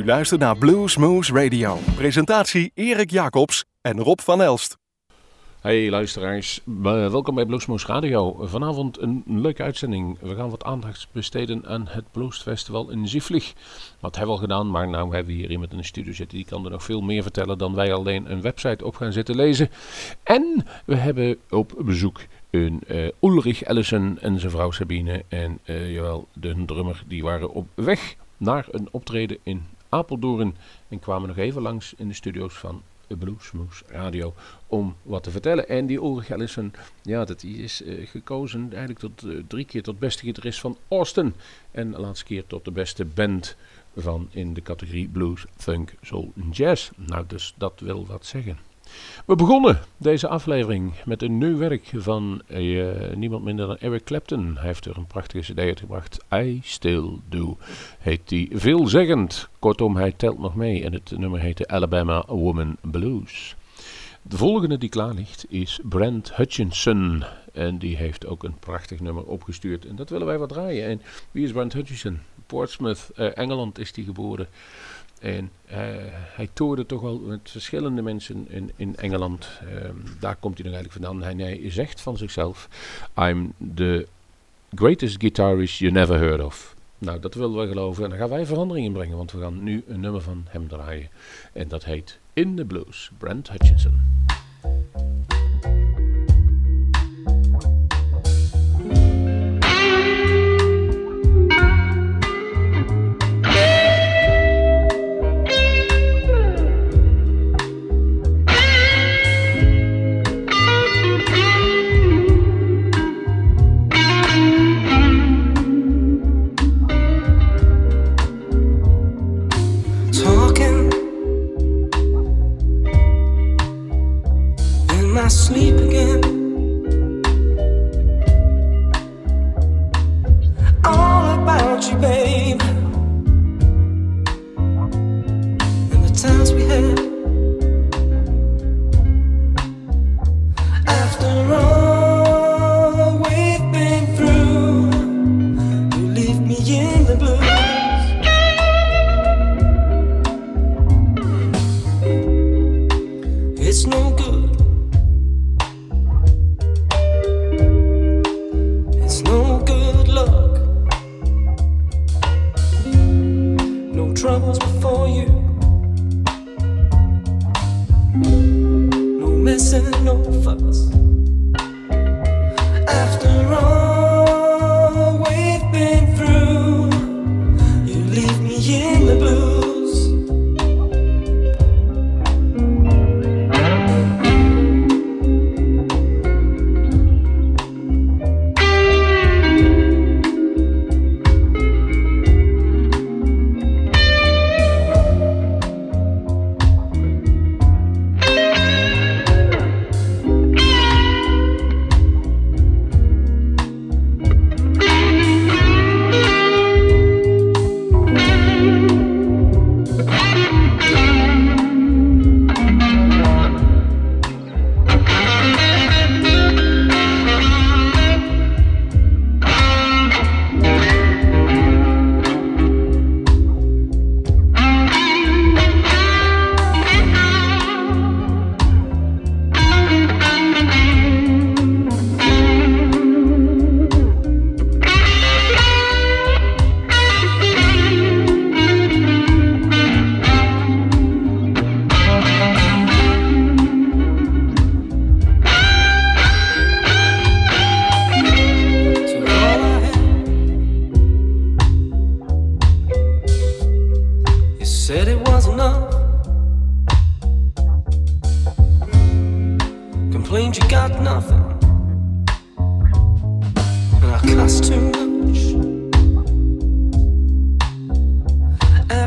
U luistert naar Blue Smooth Radio. Presentatie Erik Jacobs en Rob van Elst. Hey luisteraars, welkom bij Bluesmoes Radio. Vanavond een leuke uitzending. We gaan wat aandacht besteden aan het Blues Festival in Zieflig. Wat hebben we al gedaan, maar nou hebben we hier iemand in de studio zitten. Die kan er nog veel meer vertellen dan wij alleen een website op gaan zitten lezen. En we hebben op bezoek een uh, Ulrich Ellison en zijn vrouw Sabine. En uh, jawel, de drummer, die waren op weg naar een optreden in Apeldoorn. En kwamen nog even langs in de studio's van Bluesmoes Radio om wat te vertellen. En die Ulrich Ellison, ja, dat is uh, gekozen eigenlijk tot uh, drie keer tot beste gitarist van Austin. En de laatste keer tot de beste band van in de categorie blues, funk, soul en jazz. Nou, dus dat wil wat zeggen. We begonnen deze aflevering met een nieuw werk van uh, niemand minder dan Eric Clapton. Hij heeft er een prachtige cd uitgebracht. I Still Do heet die veelzeggend. Kortom, hij telt nog mee en het nummer heet de Alabama Woman Blues. De volgende die klaar ligt is Brent Hutchinson. En die heeft ook een prachtig nummer opgestuurd. En dat willen wij wat draaien. En wie is Brent Hutchinson? Portsmouth, uh, Engeland is hij geboren. En uh, hij toerde toch wel met verschillende mensen in, in Engeland. Um, daar komt hij nog eigenlijk vandaan. Hij, hij zegt van zichzelf: I'm the greatest guitarist you never heard of. Nou, dat willen we geloven. En dan gaan wij verandering in brengen, want we gaan nu een nummer van hem draaien. En dat heet In the Blues, Brent Hutchinson. so good.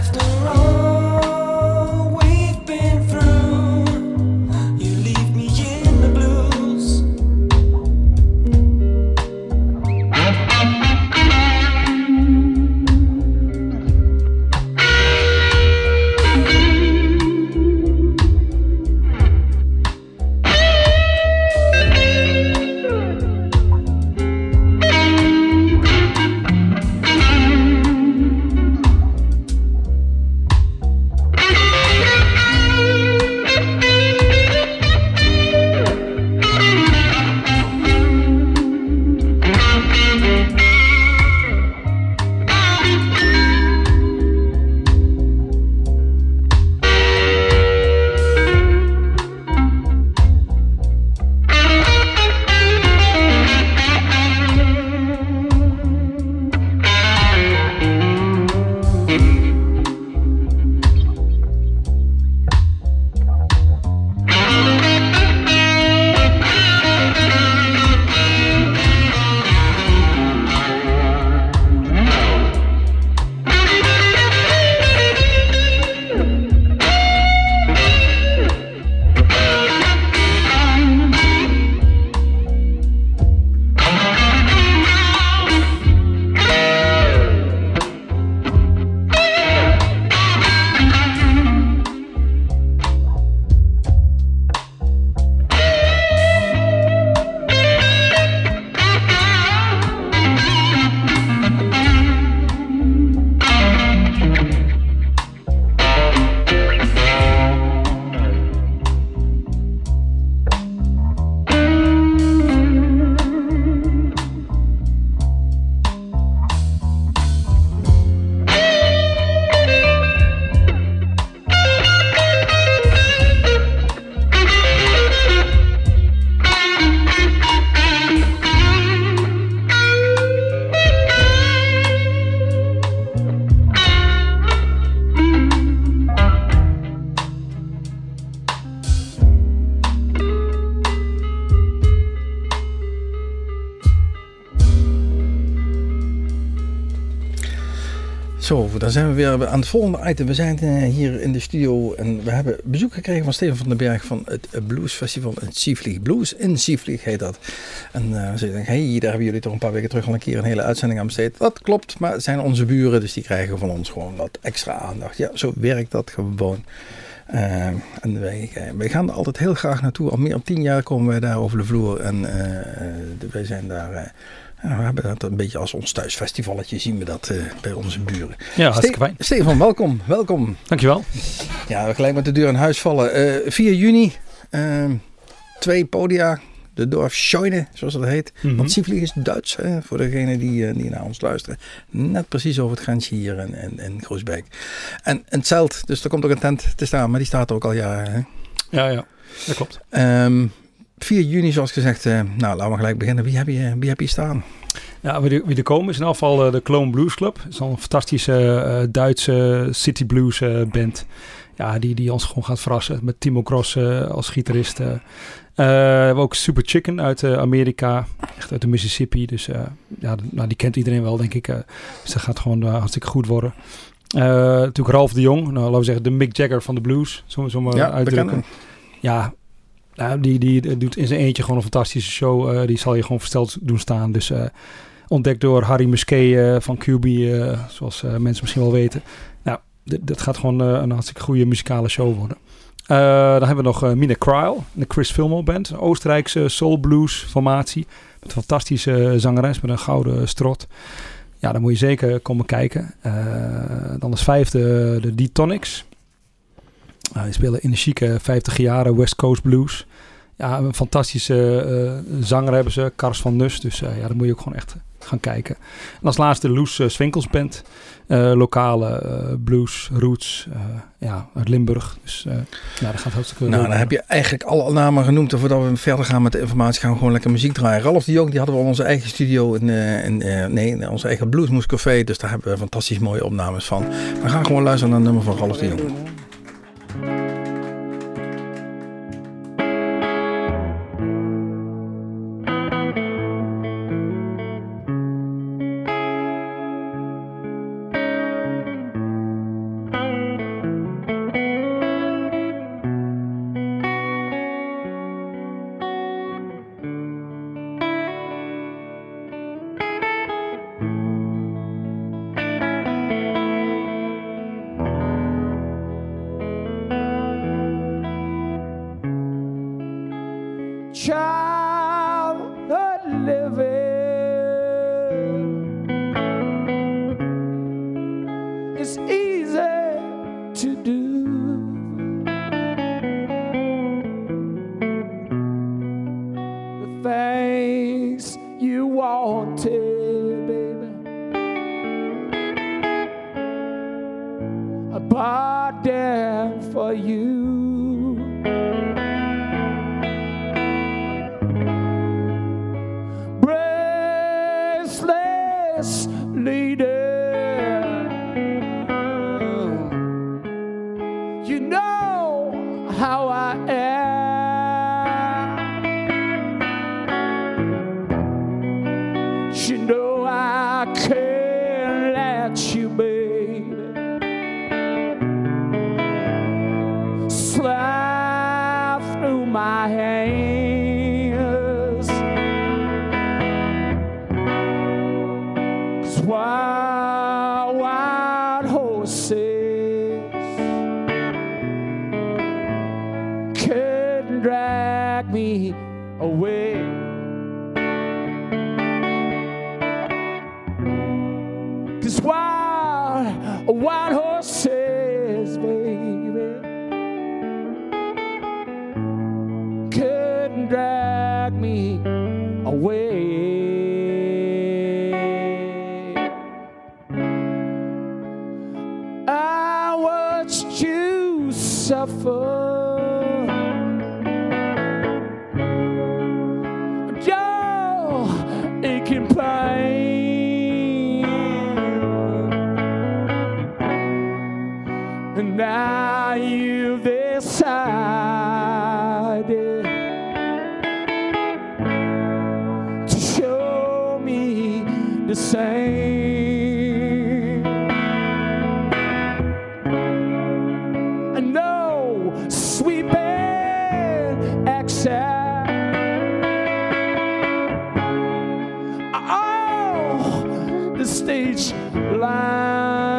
after all. Zijn we weer aan het volgende item. We zijn eh, hier in de studio en we hebben bezoek gekregen van Steven van den Berg van het eh, Blues Festival in Sieflieg. Blues in Sieflieg heet dat. En uh, ze denken, hey, daar hebben jullie toch een paar weken terug al een keer een hele uitzending aan besteed. Dat klopt, maar het zijn onze buren, dus die krijgen van ons gewoon wat extra aandacht. Ja, zo werkt dat gewoon. Uh, en wij, wij, gaan er altijd heel graag naartoe. Al meer dan tien jaar komen wij daar over de vloer. En uh, wij zijn daar we hebben dat een beetje als ons thuisfestivalletje zien we dat uh, bij onze buren. Ja, hartstikke fijn. Stefan, welkom. Welkom. Dankjewel. Ja, we gelijk met de deur in huis vallen. Uh, 4 juni, uh, twee podia. De dorp Scheune, zoals dat heet. Mm -hmm. Want Sievlieg is Duits, hè, voor degenen die, uh, die naar ons luisteren. Net precies over het grensje hier in, in, in Groesbeek. En, en het Zelt, dus er komt ook een tent te staan, maar die staat er ook al jaren. Hè? Ja, ja, dat klopt. Um, 4 juni, zoals gezegd. Uh, nou, laten we gelijk beginnen. Wie heb je, wie heb je staan? Ja, wie, er, komen is in afval uh, de Clone Blues Club. Is een fantastische uh, Duitse city blues band. Ja, die, die ons gewoon gaat verrassen. Met Timo Cross als gitarist. we hebben ook Super Chicken uit Amerika. Echt uit de Mississippi. Dus ja, nou, die kent iedereen wel, denk ik. dus dat gaat gewoon hartstikke goed worden. natuurlijk Ralf de Jong. Nou, laten we zeggen de Mick Jagger van de blues. Zo, zo maar ja, uitdrukken. Ja, nou, die, die doet in zijn eentje gewoon een fantastische show. Uh, die zal je gewoon versteld doen staan. Dus uh, ontdekt door Harry Musquet uh, van QB, zoals mensen misschien wel weten. Nou, dat gaat gewoon een hartstikke goede muzikale show worden. dan hebben we nog Mina Cryle, de Chris Filmo Band. Een Oostenrijkse soul blues formatie. Met een fantastische zangeres met een gouden strot. Ja, daar moet je zeker komen kijken. dan als vijfde de D-Tonics. Nou, die spelen energieke 50 jaren West Coast Blues. Ja, een fantastische uh, zanger hebben ze, Kars van Nus. Dus uh, ja, daar moet je ook gewoon echt gaan kijken. En als laatste Loes uh, Swinkels Band. lokale blues, roots, ja, uit Limburg. Dus ja, dat gaat hartstikke Nou, dan heb je eigenlijk alle namen genoemd. En voordat we verder gaan met de informatie, gaan we gewoon lekker muziek draaien. Ralf de Jong, die hadden we in onze eigen studio, in, in nee, in onze eigen Bluesmoes Café. Dus daar hebben we fantastisch mooie opnames van. We gaan gewoon luisteren naar een nummer van Ralf de Jong. thank you the same. stage light.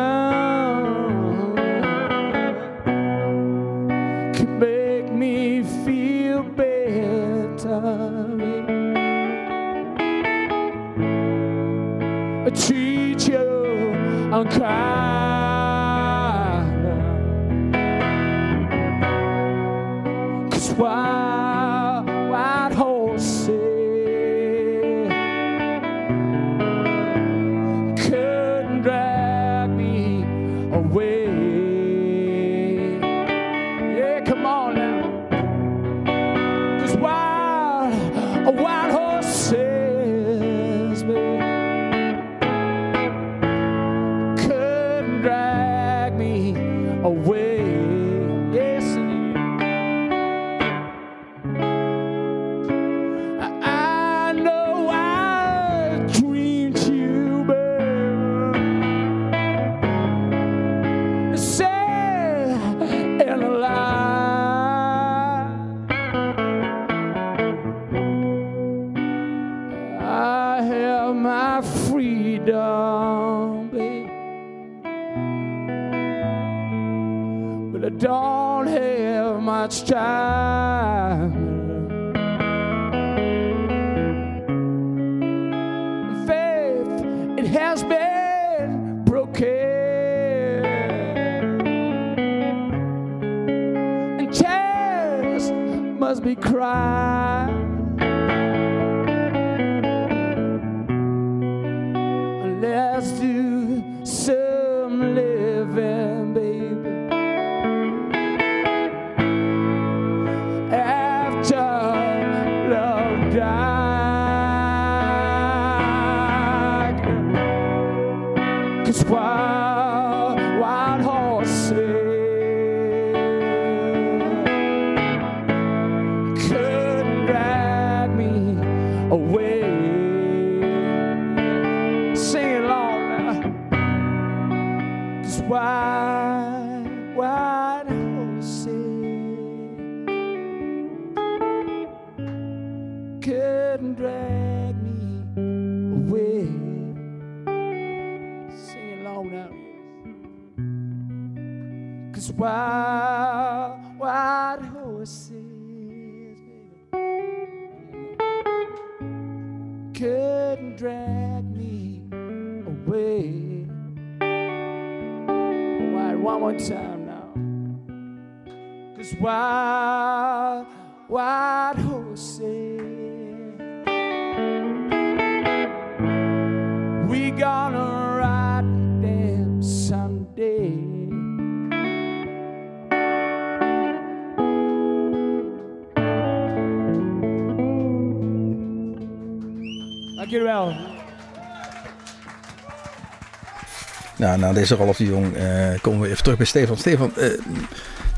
Nou, na deze Rolf de Jong eh, komen we even terug bij Stefan. Stefan, eh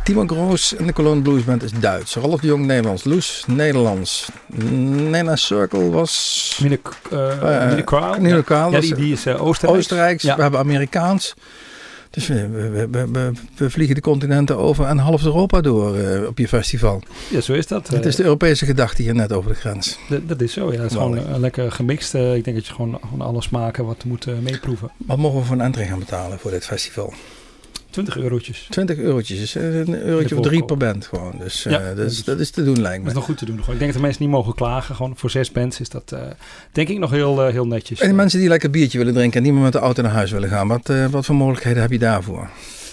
Timon Groos en de Cologne Blues Band is Duits. Rolf de Jong Nederlands. Loes Nederlands. Nena Circle was Mine, Eh, Mine Kraal. Nina. Kraal Ja, die, die is uh, Oostenrijks. Oostenrijks. Ja. We hebben Amerikaans. Dus we, we, we, we, we vliegen de continenten over en half Europa door eh, op je festival. Ja, zo is dat. Het Eh, is de Europese gedachte hier net over de grens. dat, dat is zo, ja. Het is gewoon eh, lekker gemixt. Ik denk dat je gewoon, gewoon alles maken wat moet meeproeven. Wat mogen we voor een entree gaan betalen voor dit festival? 20 eurotjes. 20 eurotjes. Dus eh, een eurotje of drie per band gewoon. Dus eh, Ja, dat, dat is, dat is te doen lijkt Dat me. is nog goed te doen. Gewoon. Ik denk dat de mensen niet mogen klagen. Gewoon voor zes bands is dat eh, denk ik nog heel, eh, heel netjes. En de mensen die lekker biertje willen drinken en niet meer met de auto naar huis willen gaan. Wat, eh, wat voor mogelijkheden heb je daarvoor?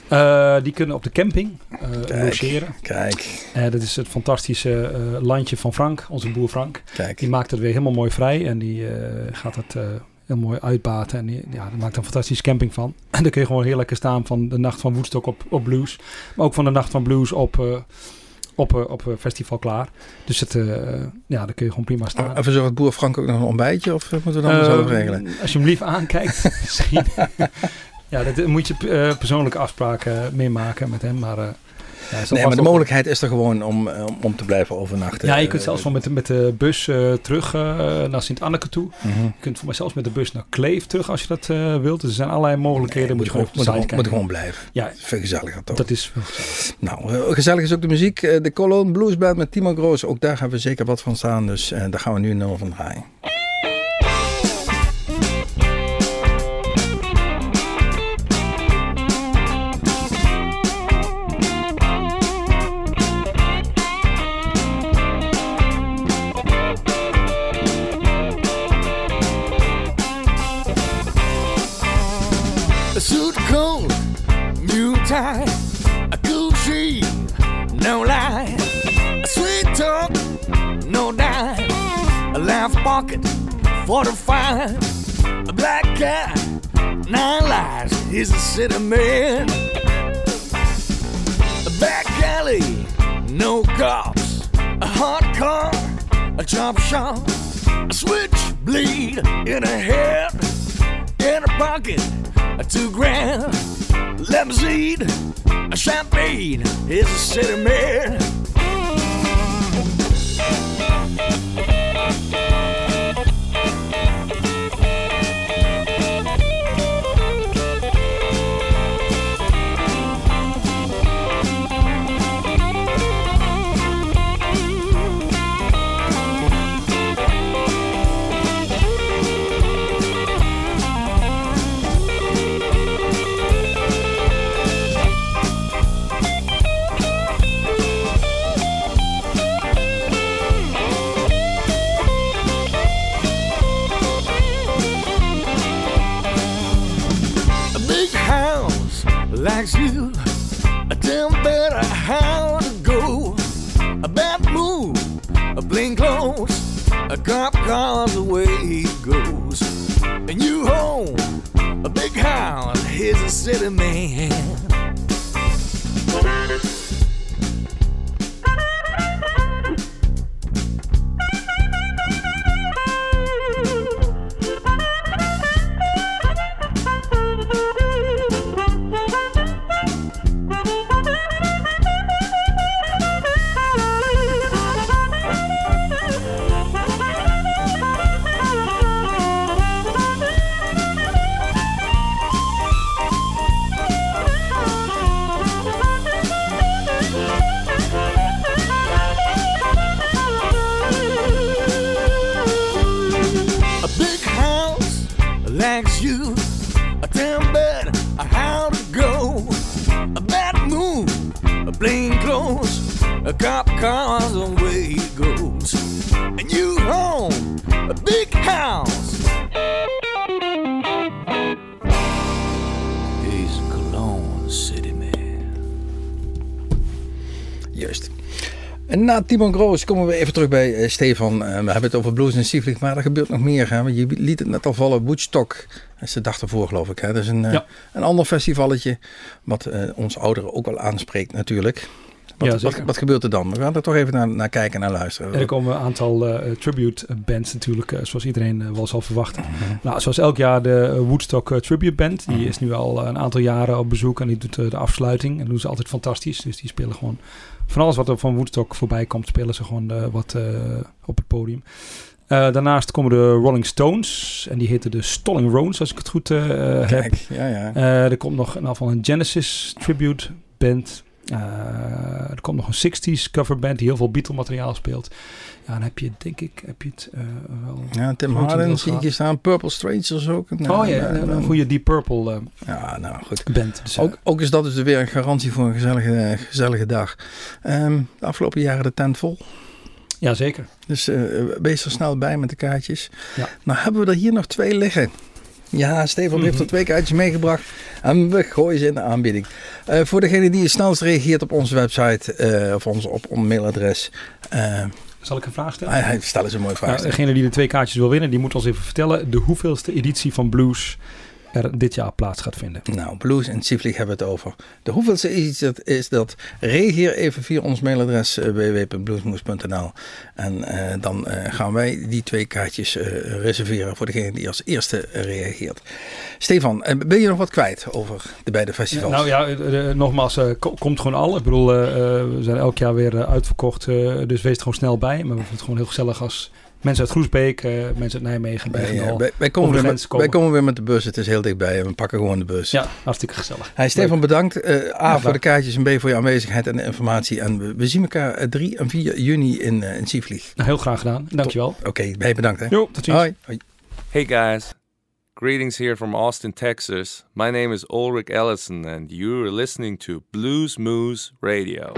Eh, die kunnen op de camping eh Kijk. logeren. Kijk, Eh, dat is het fantastische eh, landje van Frank, onze boer Frank. kijk. Die maakt het weer helemaal mooi vrij en die eh, gaat het eh, heel mooi uitbaten. En ja, daar maakt een fantastische camping van. En dan kun je gewoon heel lekker staan van de nacht van Woodstock op, op blues. Maar ook van de nacht van blues op, eh, op, eh, op eh, Festival Klaar. Dus het, ja, daar kun je gewoon prima staan. En verzorgt boer Frank ook nog een ontbijtje of moeten we dat maar zelf Ehm, regelen? Als je hem lief aankijkt, misschien. ja, dat moet je persoonlijke afspraken meemaken met hem. Maar, ja, Nee, maar de mogelijkheid is er gewoon om, eh, om, om te blijven overnachten. Ja, je kunt Eh, zelfs wel met, de- met de bus eh, terug eh, naar Sint-Anneke toe. mhm. Je kunt voor mij zelfs met de bus naar Kleef terug als je dat eh, wilt. Dus er zijn allerlei mogelijkheden. Nee, moet je gewoon op de moet, gewoon, kijken. moet gewoon blijven. Ja, Dat veel gezelliger toch? dat is. Nou, eh, gezellig is ook de muziek. Eh, De Cologne Blues Band met Timo Groos. Ook daar hebben we zeker wat van staan. Dus eh, daar gaan we nu een nummer van draaien. A laugh pocket, 45, a black cat, nine lives, he's a city man. A back alley, no cops, a hot car, a chop shop, a switch switchblade in a head, in a pocket, a two grand, limousine, a champagne, is a city man. City man. A cop cars away he goes. And you home, a big house. He's a Cologne City man. Juist. En na Timon Groos komen we even terug bij eh, Stefan. Eh, we hebben het over blues en Sieflich, maar er gebeurt nog meer. Hè? Want je liet het net al vallen, Woodstock. Dat is de dag ervoor geloof ik. Hè? Dat is een, eh, Ja. een ander festivalletje wat ons ouderen ook wel aanspreekt natuurlijk. Wat, Ja, wat, wat gebeurt er dan? We gaan er toch even naar, naar kijken en naar luisteren. En er komen een aantal eh, tribute bands natuurlijk, eh, zoals iedereen eh, wel zal verwachten. Nou, zoals elk jaar de eh, Woodstock eh, Tribute Band. Die is nu al eh, een aantal jaren op bezoek en die doet eh, de afsluiting. En dat doen ze altijd fantastisch. Dus die spelen gewoon van alles wat er van Woodstock voorbij komt, spelen ze gewoon eh, wat eh, op het podium. Eh, daarnaast komen de Rolling Stones. En die heten de Stalling Roans, als ik het goed eh, heb. Kijk, ja, ja. Eh, er komt nog een een Genesis tribute band. Eh, er komt nog een 60s cover band die heel veel Beatle materiaal speelt. Ja, dan heb je denk ik heb je het eh, wel. ja, Tim Harden zie ik hier staan. Purple Strangers ook. Nou, oh ja, eh, een, een goede Deep Purple eh, Ja, nou goed. band. Dus, Ook, ook is dat dus weer een garantie voor een gezellige, gezellige dag. Ehm, de afgelopen jaren de tent vol. ja, zeker. Dus eh, wees er snel bij met de kaartjes. Ja. Nou hebben we er hier nog twee liggen. Ja, Stefan heeft Mhm. er twee kaartjes meegebracht. En we gooien ze in de aanbieding. Eh, voor degene die het snelst reageert op onze website eh, of ons, op ons mailadres. eh Zal ik een vraag stellen? hij, hij stel eens een mooie vraag. Nou, degene die de twee kaartjes wil winnen, die moet ons even vertellen de hoeveelste editie van Blues er dit jaar plaats gaat vinden. Nou, Blues en Siflig hebben we het over. De hoeveelste is dat, is dat? Reageer even via ons mailadres uh, www.bluesmoes.nl En uh, dan uh, gaan wij die twee kaartjes uh, reserveren voor degene die als eerste reageert. Stefan, uh, ben je nog wat kwijt over de beide festivals? Nou ja, uh, nogmaals, uh, komt gewoon al. Ik bedoel, uh, we zijn elk jaar weer uitverkocht, dus wees er gewoon snel bij. Maar we vinden het gewoon heel gezellig als mensen uit Groesbeek, uh, mensen uit Nijmegen, wij, ja, wij, wij, komen weer met, komen. wij komen weer met de bus. Het is heel dichtbij en we pakken gewoon de bus. Ja, hartstikke gezellig. Hey, Stefan, bedankt. Uh, A ja, voor de kaartjes en B voor je aanwezigheid en de informatie. En we, we zien elkaar 3 en 4 juni in, uh, in Sievlieg. Nou, heel graag gedaan. Dankjewel. Oké, okay, bedankt. Hè. Jo, tot ziens. Hoi. Hoi. Hey guys. Greetings here from Austin, Texas. My name is Ulrich Ellison, and you are listening to Blues Moose Radio.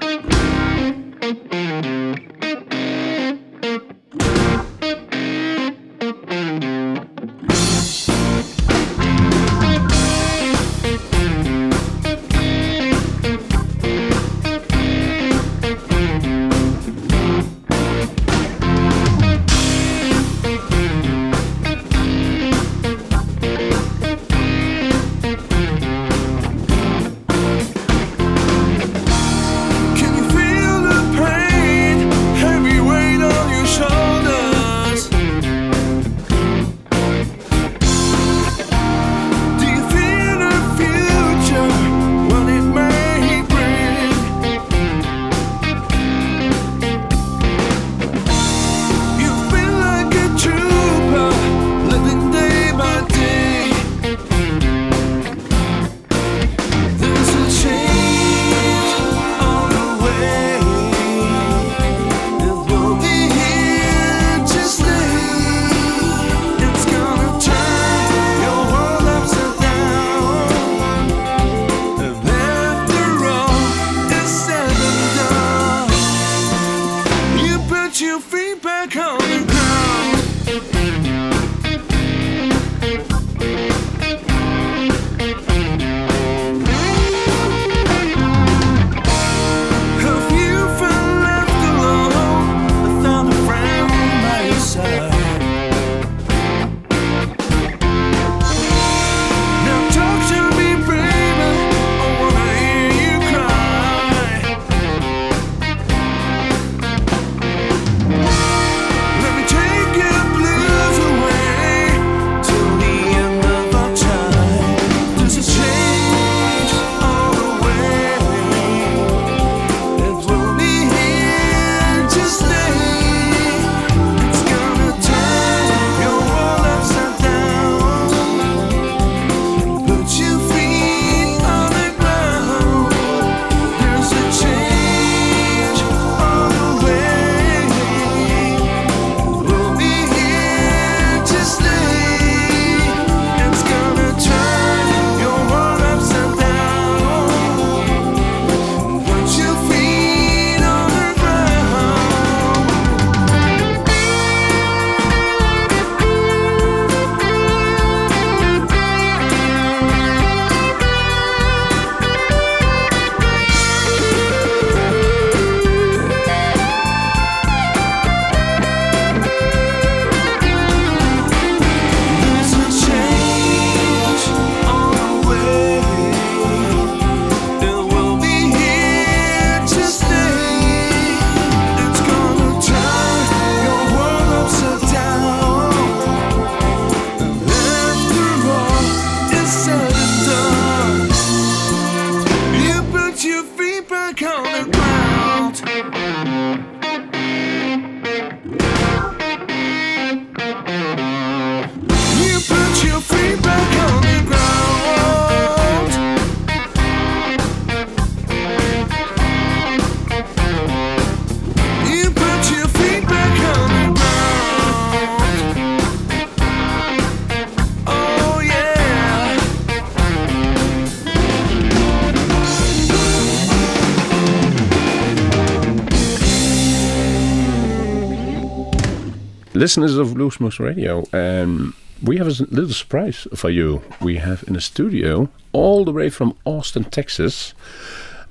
Listeners of Bluesmoose Radio, um, we have a little surprise for you. We have in the studio, all the way from Austin, Texas,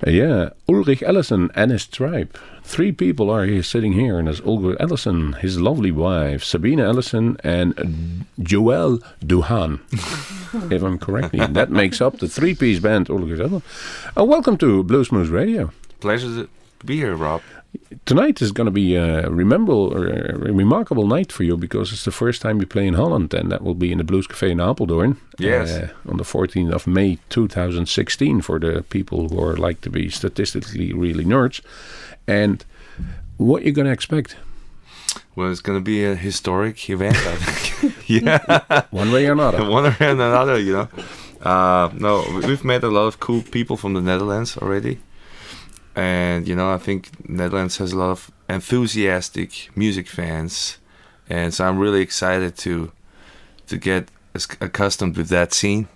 uh, yeah, Ulrich Ellison and his tribe. Three people are here sitting here, and there's Ulrich Ellison, his lovely wife, Sabina Ellison, and Joël Duhan. if I'm correctly, that makes up the three-piece band Ulrich Ellison. Uh, welcome to Bluesmoose Radio. Pleasure to be here, Rob. Tonight is going to be a rememberable, a remarkable night for you because it's the first time you play in Holland, and that will be in the Blues Cafe in Apeldoorn. Yes. uh, on the 14th of May 2016 for the people who are like to be statistically really nerds. And what you're going to expect, Well, it's going to be a historic event, I think. yeah, one way or another. one way and another, you know. Uh, no, we've met a lot of cool people from the Netherlands already, and you know, I think Netherlands has a lot of enthusiastic music fans, and so I'm really excited to to get as- accustomed with that scene.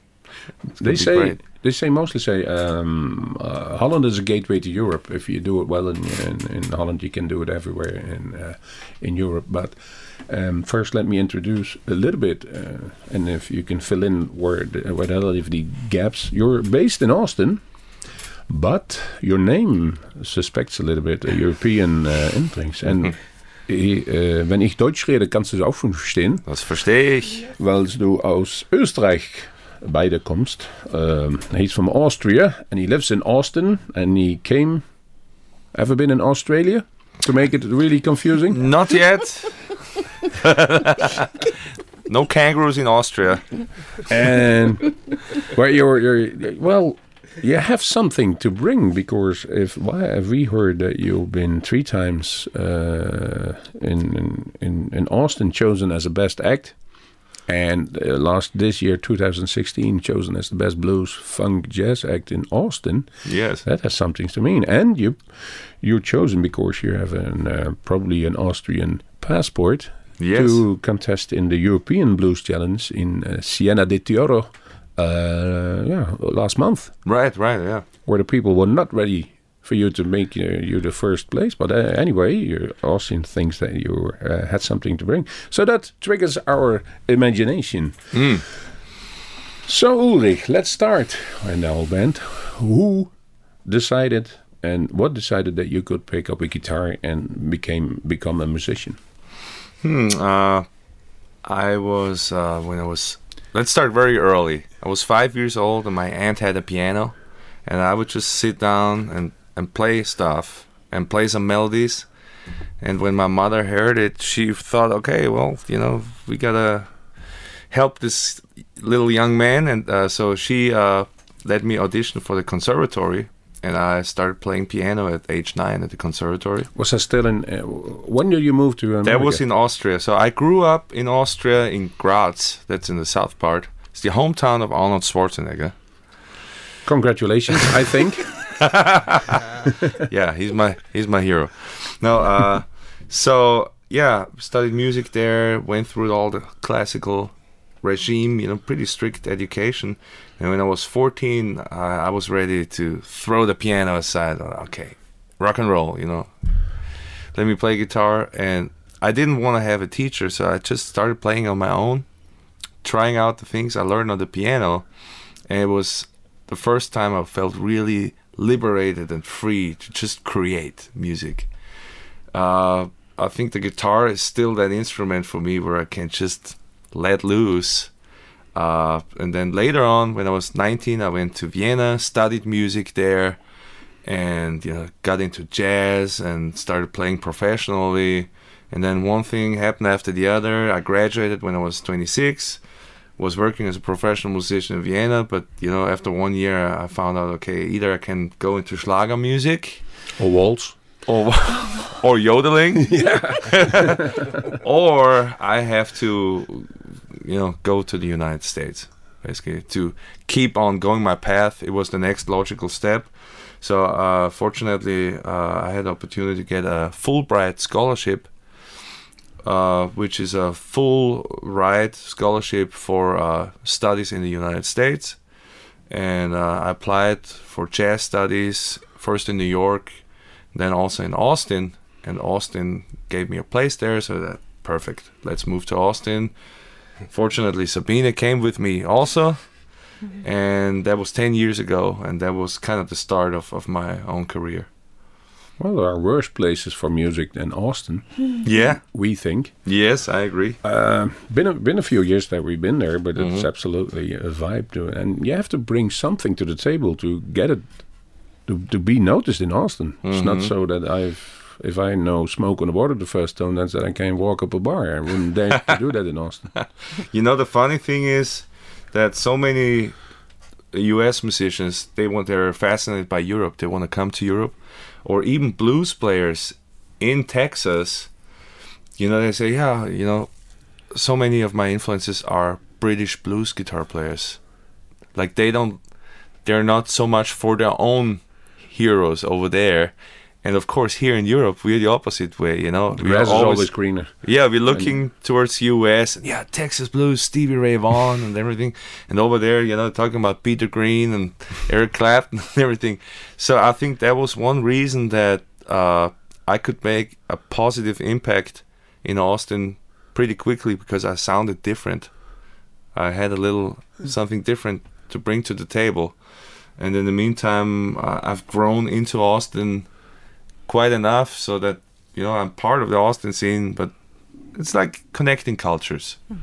They say great. they say mostly say um, uh, Holland is a gateway to Europe. If you do it well in, in, in Holland, you can do it everywhere in uh, in Europe. But um, first, let me introduce a little bit, uh, and if you can fill in where the, where the the gaps. You're based in Austin, but your name suspects a little bit a European uh, influence. And äh, wenn ich Deutsch rede, kannst du es auch schon verstehen. Das verstehe ich. weil du aus Österreich beide kommst. Um, he's from Austria and he lives in Austin and he came. Ever been in Australia? To make it really confusing? Not yet. no kangaroos in Austria. and where you're, you're, well, you have something to bring because if why have we heard that you've been three times uh, in, in in in Austin chosen as a best act, and uh, last this year 2016 chosen as the best blues funk jazz act in Austin. Yes. That has something to mean, and you you're chosen because you have an uh, probably an Austrian passport Yes. to contest in the European Blues Challenge in uh, Siena de Tioro. Uh, yeah, last month, Right, right, yeah. where the people were not ready for you to make uh, you the first place. But uh, anyway, your Austin thinks that you uh, had something to bring, so that triggers our imagination. So Ulrich, let's start in the whole band. Who decided and what decided that you could pick up a guitar and became become a musician? Hmm, uh, I was, uh, when I was, let's start very early. I was five years old and my aunt had a piano and I would just sit down and, and play stuff and play some melodies. And when my mother heard it, she thought, okay, well, you know, we gotta help this little young man. And uh, so she uh, let me audition for the conservatory. And I started playing piano at age nine at the conservatory. Was I still in? Uh, when did you move to America? That was in Austria. So I grew up in Austria in Graz. That's in the south part. It's the hometown of Arnold Schwarzenegger. Congratulations, I think. yeah, he's my he's my hero. No, uh, so yeah, studied music there. Went through all the classical regime. You know, pretty strict education. And when I was 14, uh, I was ready to throw the piano aside. Okay, rock and roll. You know, let me play guitar. And I didn't want to have a teacher, so I just started playing on my own, trying out the things I learned on the piano. And it was the first time I felt really liberated and free to just create music. Uh, I think the guitar is still that instrument for me where I can just let loose. Uh, and then later on, when I was 19, I went to Vienna, studied music there, and you know got into jazz and started playing professionally. And then one thing happened after the other. I graduated when I was 26 was working as a professional musician in Vienna, but you know, after one year, I found out okay, either I can go into Schlager music Or waltz. Or or yodeling, or I have to, you know, go to the United States, basically to keep on going my path. It was the next logical step. So uh, fortunately, uh, I had the opportunity to get a Fulbright scholarship uh, which is a full ride scholarship for uh, studies in the United States. And uh, I applied for jazz studies first in New York, then also in Austin. And Austin gave me a place there, so that perfect. Let's move to Austin. Fortunately, Sabina came with me also, and that was ten years ago, and that was kind of the start of, of my own career. Well, there are worse places for music than Austin, Yeah. we think. Yes, I agree. Uh, been a, been a few years that we've been there, but it's Mhm. absolutely a vibe to. And you have to bring something to the table to get it to, to be noticed in Austin. It's not Mhm. so that I've if I know smoke on the water the first time, that's that I can walk up a bar. I wouldn't dare to do that in Austin. You know, the funny thing is that so many U.S. musicians they want they're fascinated by Europe. They want to come to Europe, or even blues players in Texas. You know, they say, yeah, you know, so many of my influences are British blues guitar players. Like they don't, they're not so much for their own heroes over there. And of course, here in Europe, we're the opposite way. You know, The We're is always greener. yeah, we're looking towards US and yeah, Texas blues, Stevie Ray Vaughan and everything. And over there, you know, talking about Peter Green and Eric Clapton and everything. So I think that was one reason that uh, I could make a positive impact in Austin pretty quickly because I sounded different. I had a little something different to bring to the table. And in the meantime, I've grown into Austin quite enough so that you know I'm part of the Austin scene, but it's like connecting cultures. It,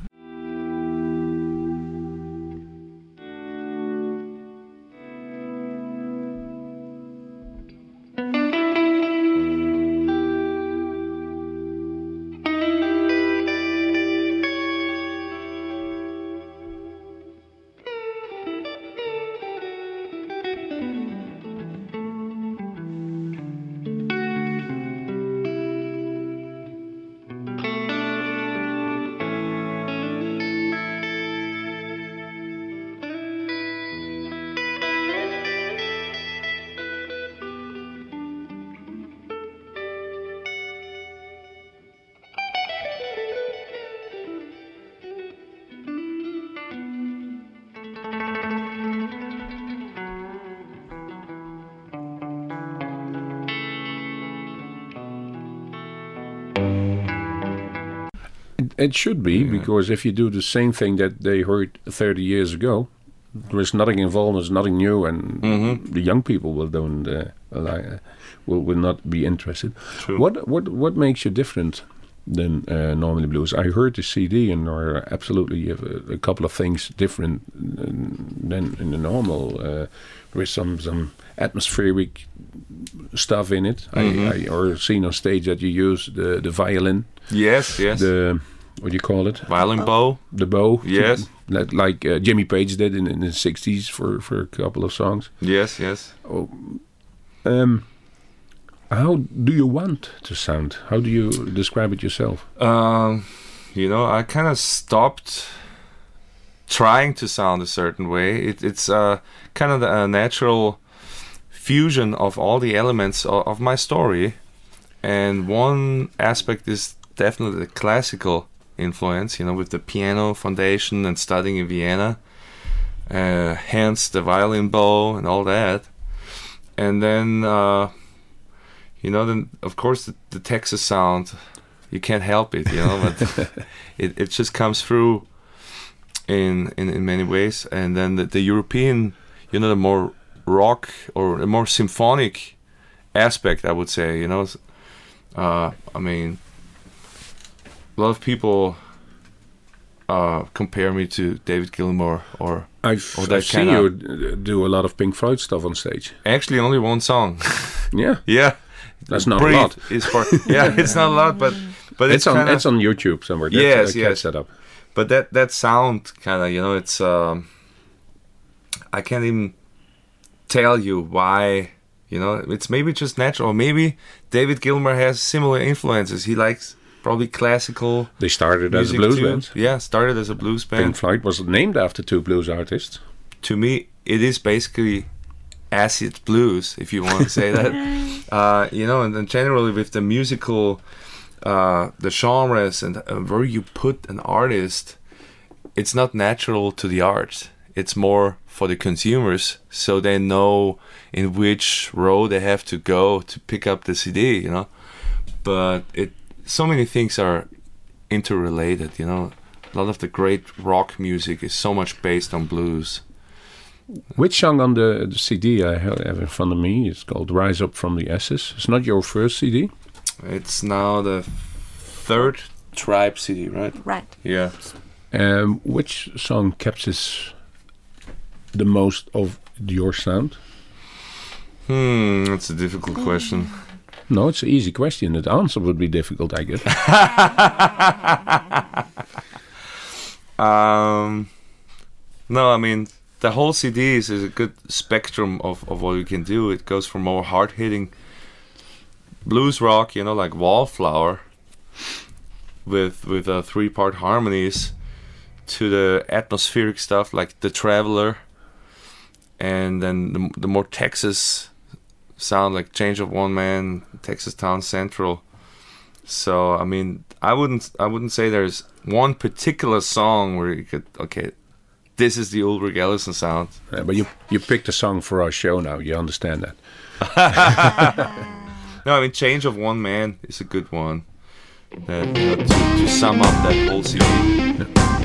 it should be because if you do the same thing that they heard 30 years ago, there is nothing involved. There's nothing new, and Mhm. the young people will don't uh, uh, will will not be interested. True. What what what makes you different than uh, normally blues? I heard the CD, and there are absolutely a, a couple of things different uh, than in the normal. Uh, there is some some atmospheric stuff in it. Mhm. I, I or seen on stage that you use the the violin, Yes, yes. the what do you call it? Violin bow. the bow. Yes. Like, like uh, Jimmy Page did in, in the 60s for, for a couple of songs. Yes, yes. Um, how do you want to sound? How do you describe it yourself? Um, you know, I kind of stopped trying to sound a certain way. It, it's uh, kind of a natural fusion of all the elements of, of my story. And one aspect is definitely the classical influence, you know, with the piano foundation and studying in Vienna. Uh, hence the violin bow and all that. And then, uh, you know, then of course the, the Texas sound you can't help it, you know. But it, it just comes through in, in in many ways. And then the, the European, you know, the more rock or the more symphonic aspect, I would say, you know. Uh, I mean, a lot of people uh, compare me to David Gilmour, or I've, Oh, I've seen you do a lot of Pink Floyd stuff on stage. actually only one song. Yeah, yeah, that's not Breathe a lot. Is for yeah, it's not a lot, but but It's, it's, on kinda, it's on YouTube somewhere. That's, Yes, yes. that up. but that that sound kind of you know it's um i can't even tell you why you know it's maybe just natural maybe david gilmour has similar influences he likes probably classical They started as a blues too. band. yeah started as a blues band Pink Floyd was named after two blues artists. to me it is basically acid blues if you want to say that uh, you know and then generally with the musical uh, the genres and uh, where you put an artist it's not natural to the art it's more for the consumers so they know in which road they have to go to pick up the cd you know but it so many things are interrelated. You know, a lot of the great rock music is so much based on blues. Which song on the, the CD I have in front of me is called Rise Up from the Ashes? It's not your first CD. It's now the third Tribe CD, right? Right. Yeah. Um, which song captures the most of your sound? Hmm, that's a difficult question. No, it's an easy question. The answer would be difficult, I guess. Um, no, I mean the whole CD is, is a good spectrum of, of what you can do. It goes from more hard hitting blues rock, you know, like Wallflower, with with uh, three part harmonies, to the atmospheric stuff like The Traveler, and then the, the more Texas sound like Change of One Man, Texas Town Central. So I mean, I wouldn't I wouldn't say there's one particular song where you could okay, this is the Ulrich Ellison sound. Uh, but you you picked a song for our show now. You understand that? No, I mean Change of One Man is a good one. That, you know, to, to sum up that whole CD. So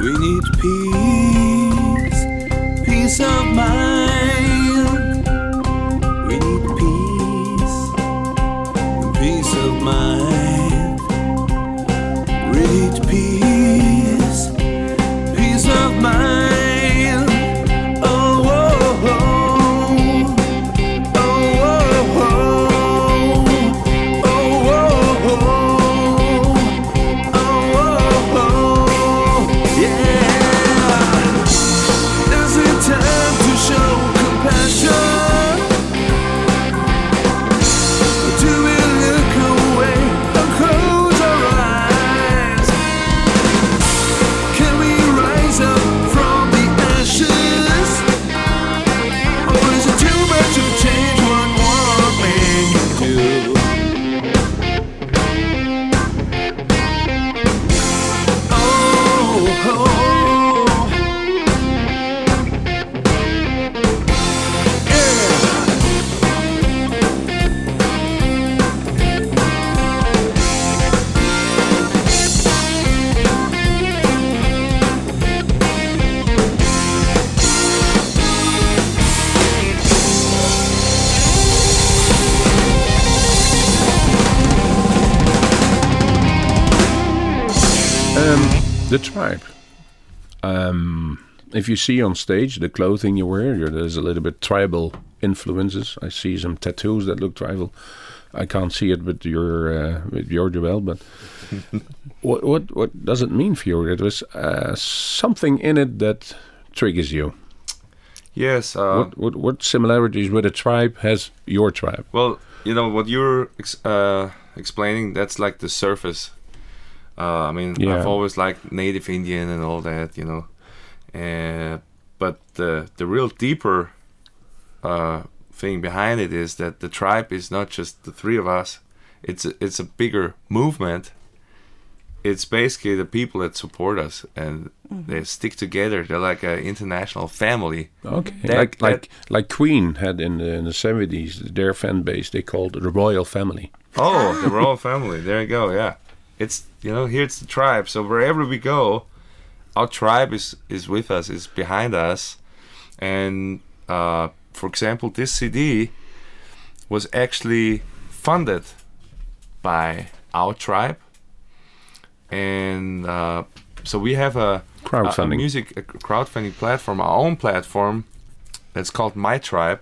We need peace, peace of mind. If you see on stage the clothing you wear, you're- there's a little bit tribal influences. I see some tattoos that look tribal. I can't see it with your uh, with your Joel, but what what what does it mean for you? It was uh, something in it that triggers you. Yes. Uh, what, what what similarities with a tribe has your tribe? Well, you know what you're ex- uh, explaining. That's like the surface. Uh, I mean, Yeah. I've always liked Native Indian and all that, you know. Uh, but the the real deeper uh, thing behind it is that the tribe is not just the three of us. It's a, it's a bigger movement. It's basically the people that support us and they stick together. They're like an international family. Okay, That- like that- like like Queen had in the in the seventies, their fan base they called the royal family. Oh, the royal family. There you go. Yeah, it's you know here it's the tribe. So wherever we go, our tribe is is with us, is behind us, and uh, for example, this CD was actually funded by our tribe, and uh, so we have a a, a Crowdfunding. music a crowdfunding platform, our own platform that's called My Tribe.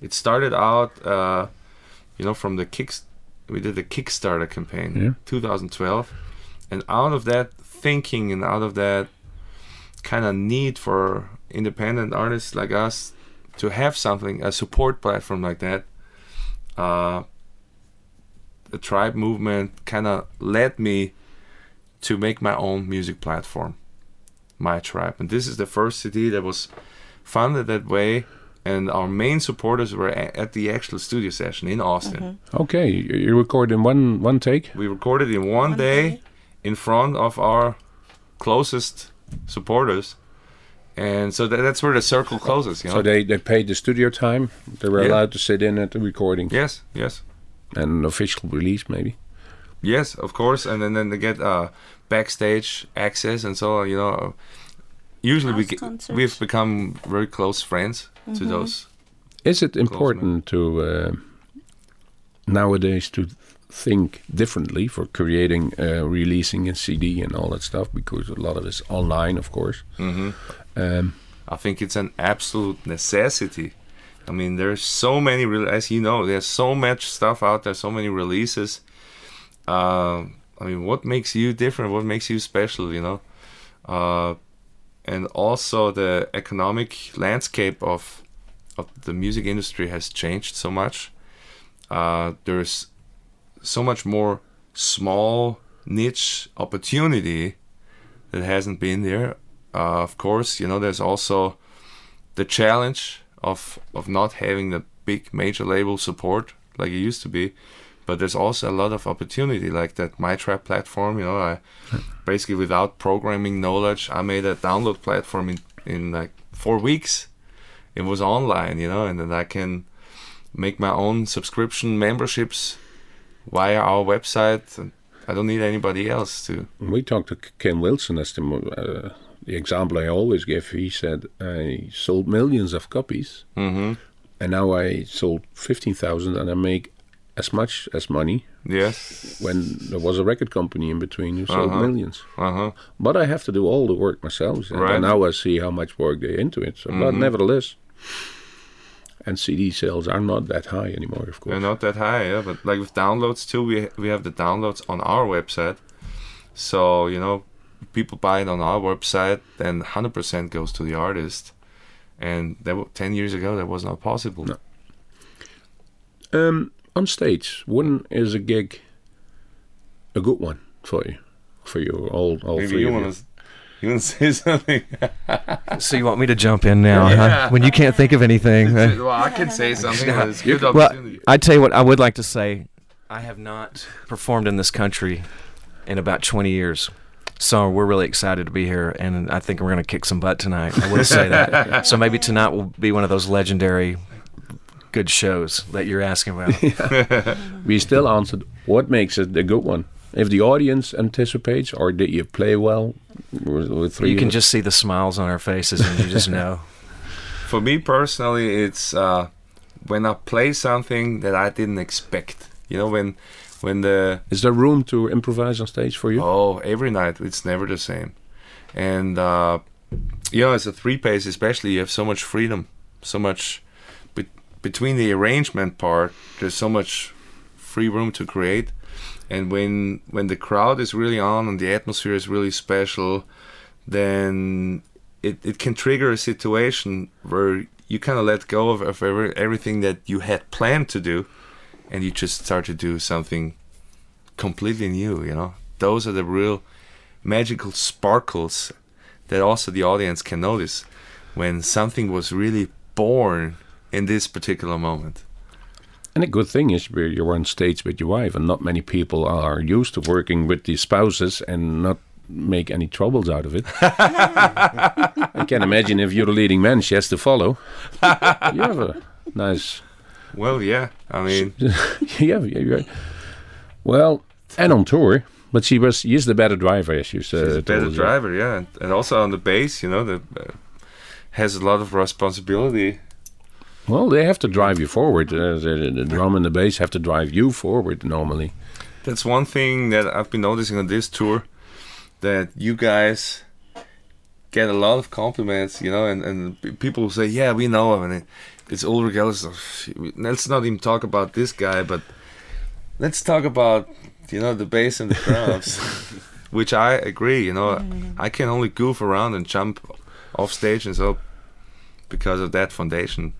It started out, uh, you know, from the kicks. We did the Kickstarter campaign, Yeah. 2012, and out of that thinking and out of that kind of need for independent artists like us to have something, a support platform like that, uh, the tribe movement kind of led me to make my own music platform, my tribe, and this is the first CD that was funded that way. And our main supporters were a- at the actual studio session in Austin. Okay, you, recorded in one one take. We recorded in one, day, in front of our closest supporters, and so that, that's where the circle closes. You know? So they, they paid the studio time. They were Yeah. allowed to sit in at the recording yes, yes, and an official release, maybe. yes, of course, and then then they get uh, backstage access, and so you know. Usually, we House get, concerts. we've become very close friends to those. Is it important to uh, nowadays to think differently for creating, uh, releasing a CD and all that stuff? Because a lot of it's online, of course. hmm Um, I think it's an absolute necessity. I mean, there's so many, as you know, there's so much stuff out there, so many releases. Um I mean, what makes you different? What makes you special? You know, uh, and also the economic landscape of of the music industry has changed so much. Uh, there's so much more small niche opportunity that hasn't been there. Uh, of course, you know, there's also the challenge of of not having the big major label support like it used to be. But there's also a lot of opportunity, like that MyTribe platform. You know, I basically without programming knowledge, I made a download platform in in like four weeks. It was online, you know, and then I can make my own subscription memberships via our website. I don't need anybody else to. we talked to Kim Wilson as the, uh, the example I always give. He said, I sold millions of copies hmm and now I sold 15,000 and I make as much as money Yes. when there was a record company in between who sold Uh-huh. millions. Uh huh. But I have to do all the work myself. And Right. now I see how much work they into it. So, But Mhm. nevertheless, and CD sales are not that high anymore, of course. They're not that high, yeah. But like with downloads too, we we have the downloads on our website. So you know, people buy it on our website, then 100% goes to the artist. And that wa- 10 years ago, that was not possible. No. Um, on stage, when is a gig a good one for you? For you, all, all Maybe three you want to you want to say something? So you want me to jump in now huh? When you can't think of anything? huh? well, I can say something, but it's good Well. I tell you what, I would like to say, I have not performed in this country in about 20 years. So we're really excited to be here, and I think we're going to kick some butt tonight. I would say that. so maybe tonight will be one of those legendary good shows that you're asking about. We still answered what makes it a good one. If the audience anticipates, or did you play well with, with three? you can just see the smiles on our faces, and you just know. For me personally, it's uh, when I play something that I didn't expect. You know, when when the Is there room to improvise on stage for you? Oh, every night it's never the same. and uh, you know, as a three pace, especially, you have so much freedom, so much be- between the arrangement part. There's so much free room to create, and when when the crowd is really on and the atmosphere is really special, then it, it can trigger a situation where you kind of let go of, of every, everything that you had planned to do, and you just start to do something completely new. You know, those are the real magical sparkles that also the audience can notice when something was really born in this particular moment. And a good thing is you're on stage with your wife, and not many people are used to working with the spouses and not make any troubles out of it. I can't imagine if you're the leading man, she has to follow. you have a nice, Well, yeah, I mean, yeah, yeah, you're. Well, and on tour, but she was, she is the better driver, as you said. she's a better driver, yeah, and, and also on the bass, you know, the uh, has a lot of responsibility. Well, they have to drive you forward. Uh, the, the drum and the bass have to drive you forward normally. That's one thing that I've been noticing on this tour, that you guys get a lot of compliments, you know, and, and people say, yeah, we know him, and it, it's Ulrich Ellis. Let's not even talk about this guy, but let's talk about, you know, the bass and the drums, which I agree, you know, I can only goof around and jump off stage and so because of that foundation.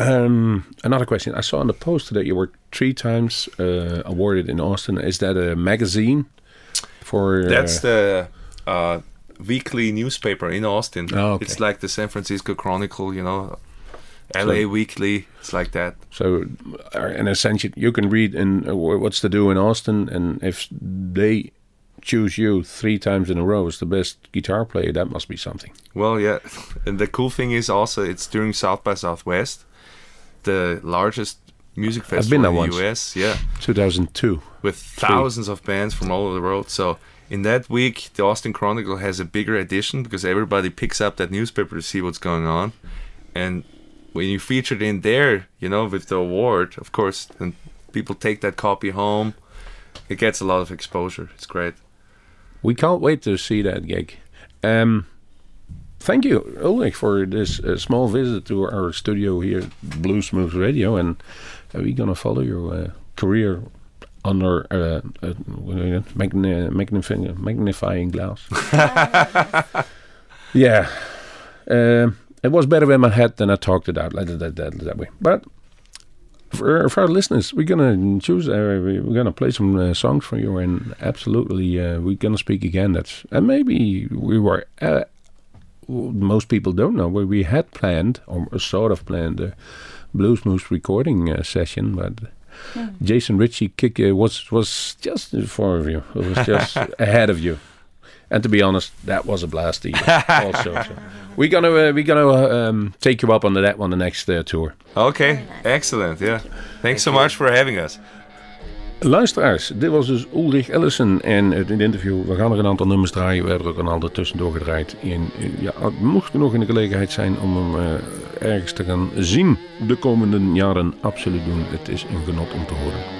Um, another question. I saw on the poster that you were three times uh, awarded in Austin. Is that a magazine? For uh, That's the uh, weekly newspaper in Austin. Oh, okay. It's like the San Francisco Chronicle, you know, LA So- Weekly. It's like that. so. Uh, in a sense, you, you can read in uh, what's to do in Austin, and if they choose you three times in a row as the best guitar player, that must be something. Well, yeah. And the cool thing is also it's during South by Southwest, the largest music festival in once. the US. Yeah, 2002. with thousands of bands from all over the world. So in that week, the Austin Chronicle has a bigger edition because everybody picks up that newspaper to see what's going on. And when you featured in there, you know, with the award, of course, and people take that copy home, it gets a lot of exposure. It's great. We can't wait to see that gig. Um, thank you, Ulrich, for this uh, small visit to our studio here at Bluesmoose Radio, and uh, we're gonna follow your uh, career under uh, uh, magni- magnifying, magnifying glass. yeah, um, it was better in my head than I talked it out. It that, that, that way, but. For, for our listeners, we're gonna choose. Uh, we- we're gonna play some uh, songs for you, and absolutely, uh, we're gonna speak again. That's and maybe we were. W- most people don't know where we had planned or sort of planned a Bluesmoose recording uh, session, but Jason Ritchie kick uh, was was just for of you. It was just ahead of you. And to be honest, that was a blast either, also. So we're gonna uh, we're gonna uh, um, take you up on that one the next uh, tour. Okay, excellent. Yeah. Thanks so much for having us. Luisteraars, dit was dus Ulrich Ellison en het interview. We gaan er een aantal nummers draaien. We hebben er ook een aantal tussendoor gedraaid. En eh, ja, mocht nog in de gelegenheid zijn om hem eh, ergens te gaan zien de komende jaren, absoluut doen. Het is een genot om te horen.